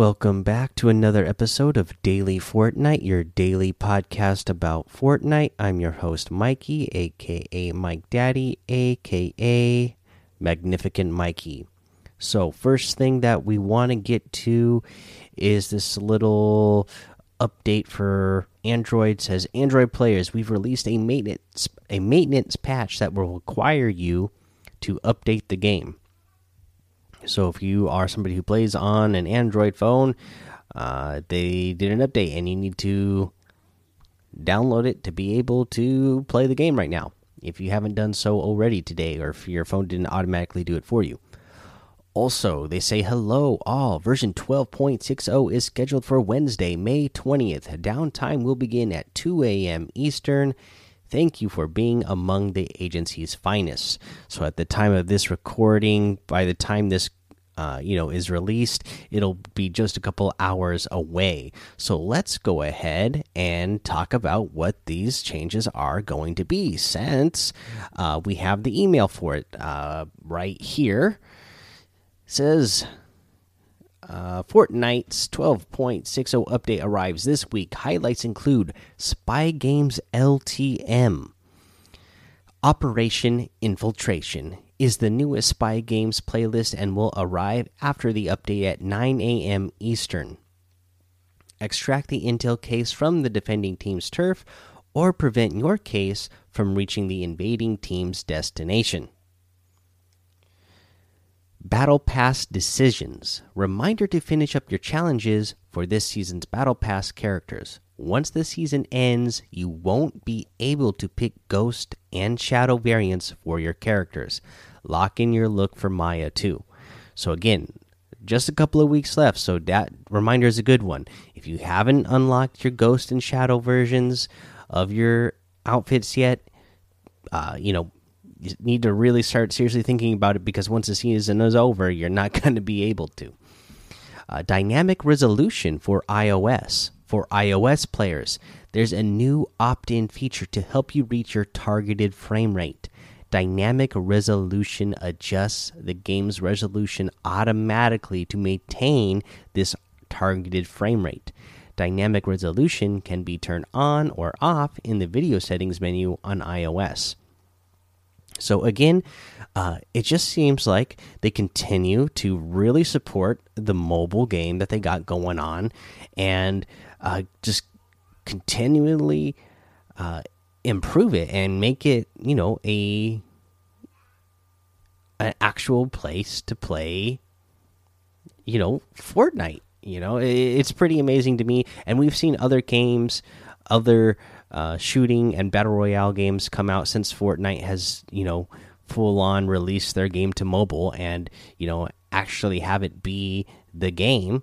Welcome back to another episode of Daily Fortnite, your daily podcast about Fortnite. I'm your host, Mikey, aka Mike Daddy, aka Magnificent Mikey. So, first thing that we want to get to is this little update for Android. Says Android players, we've released a maintenance a maintenance patch that will require you to update the game. So if you are somebody who plays on an Android phone, uh, they did an update and you need to download it to be able to play the game right now. If you haven't done so already today, or if your phone didn't automatically do it for you. Also, they say hello all. Version 12.60 is scheduled for Wednesday, May 20th. Downtime will begin at 2 a.m. Eastern. Thank you for being among the agency's finest. So, at the time of this recording, by the time this uh, you know is released, it'll be just a couple hours away. So let's go ahead and talk about what these changes are going to be. Since uh, we have the email for it uh, right here, it says uh, Fortnite's 12.60 update arrives this week. Highlights include Spy Games LTM, Operation Infiltration is the newest Spy Games playlist and will arrive after the update at 9 a.m. Eastern. Extract the intel case from the defending team's turf or prevent your case from reaching the invading team's destination. Battle Pass Decisions. Reminder to finish up your challenges for this season's Battle Pass characters. Once the season ends, you won't be able to pick Ghost and Shadow variants for your characters. Lock in your look for Maya too. So, again, just a couple of weeks left, so that reminder is a good one. If you haven't unlocked your Ghost and Shadow versions of your outfits yet, uh, you know, you need to really start seriously thinking about it because once the season is over, you're not going to be able to. Uh, dynamic resolution for iOS. For iOS players, there's a new opt in feature to help you reach your targeted frame rate. Dynamic resolution adjusts the game's resolution automatically to maintain this targeted frame rate. Dynamic resolution can be turned on or off in the video settings menu on iOS. So again, uh, it just seems like they continue to really support the mobile game that they got going on, and uh, just continually uh, improve it and make it, you know, a an actual place to play, you know, Fortnite. You know, it's pretty amazing to me, and we've seen other games, other uh, shooting and battle royale games come out since Fortnite has you know full on released their game to mobile and you know actually have it be the game.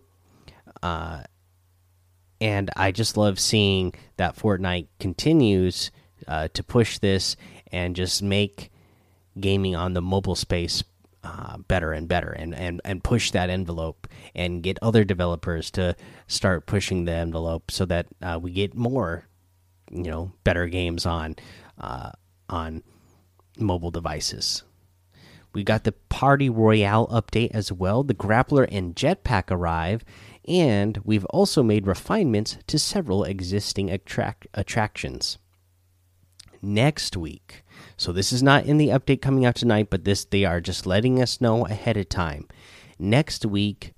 Uh, and I just love seeing that Fortnite continues uh, to push this and just make gaming on the mobile space uh, better and better and, and and push that envelope and get other developers to start pushing the envelope so that uh, we get more you know better games on uh, on mobile devices. We got the Party Royale update as well. The Grappler and Jetpack arrive, and we've also made refinements to several existing attract attractions. Next week, so this is not in the update coming out tonight, but this they are just letting us know ahead of time. Next week,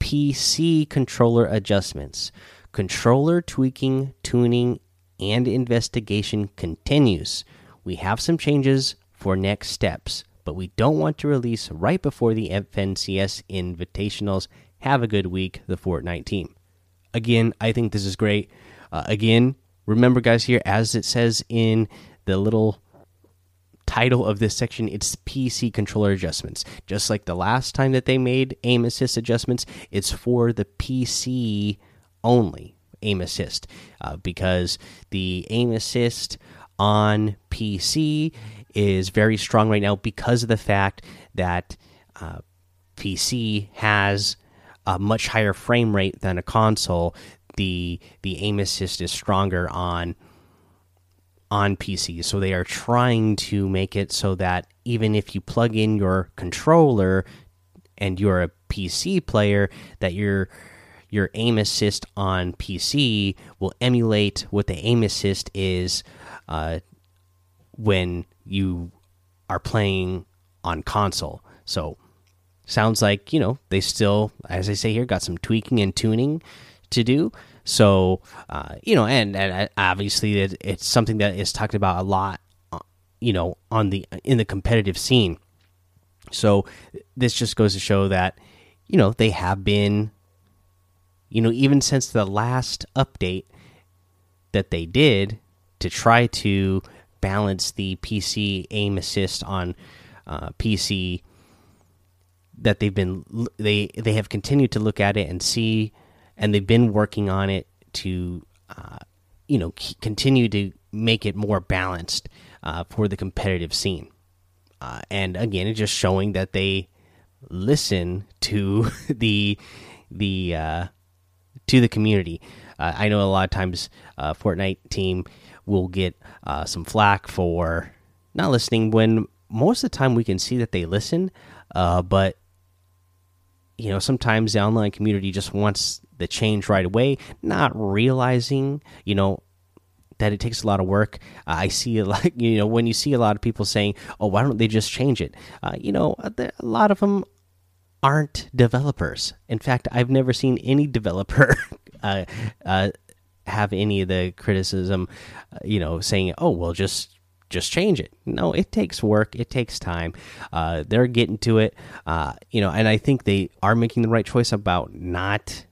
PC controller adjustments, controller tweaking, tuning, and investigation continues. We have some changes for next steps, but we don't want to release right before the FNCS Invitationals. Have a good week, the Fortnite team. Again, I think this is great. Uh, again, remember, guys, here, as it says in the little title of this section, it's PC controller adjustments. Just like the last time that they made aim assist adjustments, it's for the PC only aim assist uh, because the aim assist on PC is very strong right now because of the fact that uh, PC has a much higher frame rate than a console. The the aim assist is stronger on on PC, so they are trying to make it so that even if you plug in your controller and you're a PC player, that you're your aim assist on PC will emulate what the aim assist is uh, when you are playing on console. So sounds like you know they still, as I say here, got some tweaking and tuning to do. So uh, you know, and and uh, obviously it, it's something that is talked about a lot, uh, you know, on the in the competitive scene. So this just goes to show that you know they have been, you know, even since the last update that they did to try to balance the PC aim assist on uh, PC that they've been they they have continued to look at it and see and they've been working on it to uh, you know continue to make it more balanced uh, for the competitive scene. Uh, and again it's just showing that they listen to the the uh, to the community uh, I know a lot of times uh, Fortnite team will get some flack for not listening when most of the time we can see that they listen, uh, but you know sometimes the online community just wants the change right away, not realizing you know that it takes a lot of work. Uh, I see a lot, you know, when you see a lot of people saying, "Oh, why don't they just change it?" Uh, you know, a lot of them aren't developers. In fact, I've never seen any developer uh, uh, have any of the criticism, uh, you know, saying, "Oh, well, just just change it. No, it takes work. It takes time. Uh, they're getting to it. Uh, you know, and I think they are making the right choice about not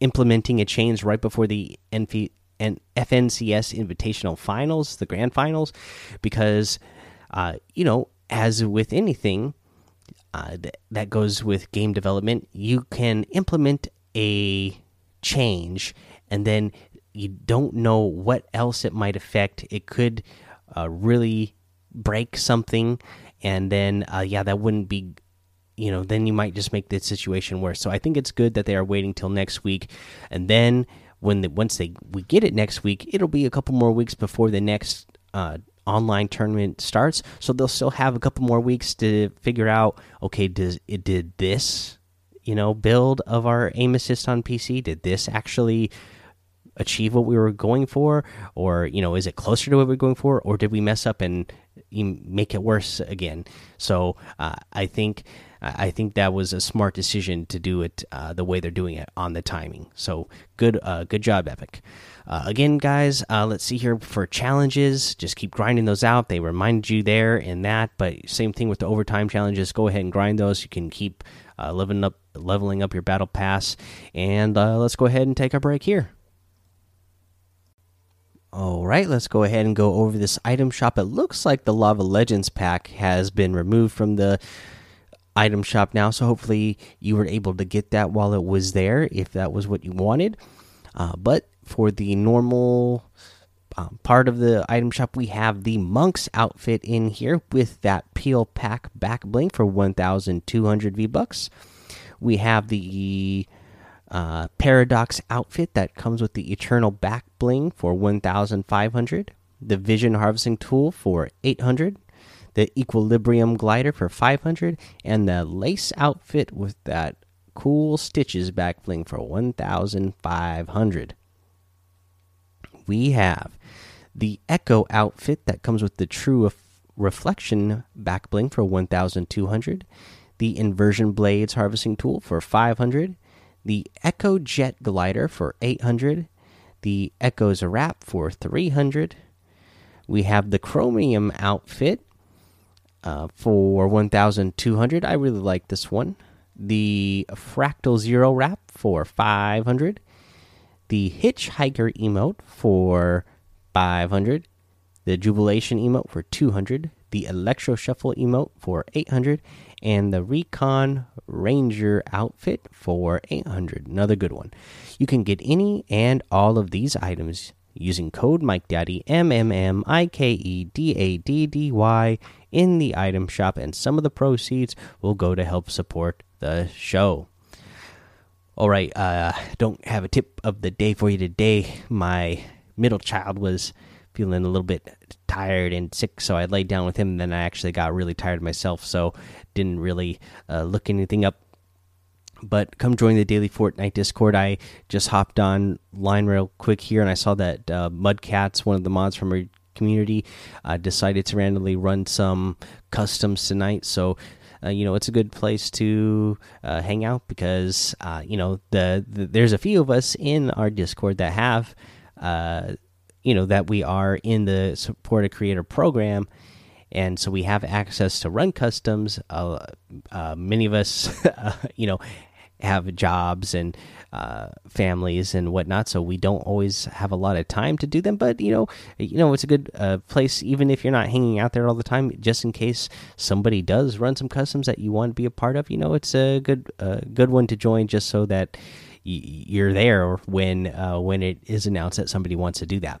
implementing a change right before the NF and FNCS Invitational Finals, the Grand Finals, because uh, you know, as with anything uh, th that goes with game development, you can implement a change and then you don't know what else it might affect. It could uh, really break something, and then uh, yeah, that wouldn't be. You know, then you might just make the situation worse. So I think it's good that they are waiting till next week, and then when the, once they we get it next week, it'll be a couple more weeks before the next uh, online tournament starts. So they'll still have a couple more weeks to figure out. Okay, does it did this you know build of our aim assist on PC? Did this actually achieve what we were going for, or you know, is it closer to what we are going for, or did we mess up and make it worse again? So uh, I think I think that was a smart decision to do it uh, the way they're doing it on the timing. So good, uh, good job, Epic. Uh, again, guys, uh, let's see here for challenges. Just keep grinding those out. They remind you there in that, but same thing with the overtime challenges. Go ahead and grind those. You can keep uh, leveling up, leveling up your battle pass. And let's go ahead and take a break here. All right, let's go ahead and go over this item shop. It looks like the Lava Legends pack has been removed from the item shop now, so hopefully you were able to get that while it was there if that was what you wanted. Uh, but for the normal um, part of the item shop, we have the Monk's outfit in here with that Peel Pack back bling for 1,200 V bucks. We have the uh, Paradox outfit that comes with the Eternal Back Bling for 1,500. The Vision Harvesting Tool for 800. The Equilibrium Glider for 500. And the Lace outfit with that cool Stitches back bling for 1,500. We have the Echo outfit that comes with the True Reflection back bling for 1,200. The Inversion Blades Harvesting Tool for 500 the Echo Jet Glider for 800, the Echo's Wrap for 300. We have the Chromium outfit uh, for 1200. I really like this one. The Fractal Zero Wrap for 500. The Hitchhiker emote for 500. The Jubilation emote for 200. The Electro Shuffle emote for 800 and the Recon Ranger outfit for 800. Another good one. You can get any and all of these items using code Mike Daddy M M M I K E D A D D Y in the item shop, and some of the proceeds will go to help support the show. All right, uh, don't have a tip of the day for you today. My middle child was feeling a little bit tired and sick, so I laid down with him. And then I actually got really tired myself, so didn't really uh, look anything up but come join the daily Fortnite Discord. I just hopped on line real quick here, and I saw that uh, Mudcats, one of the mods from our community, uh, decided to randomly run some customs tonight. So. Uh, you know, it's a good place to uh, hang out because uh, you know the, the, there's a few of us in our Discord that have uh, you know that we are in the support a creator program. And so we have access to run customs. Uh, uh, many of us you know have jobs and uh, families and whatnot, so we don't always have a lot of time to do them. But you know, you know, it's a good uh, place, even if you're not hanging out there all the time, just in case somebody does run some customs that you want to be a part of. You know, it's a good, good one to join, just so that you're there when uh, when it is announced that somebody wants to do that.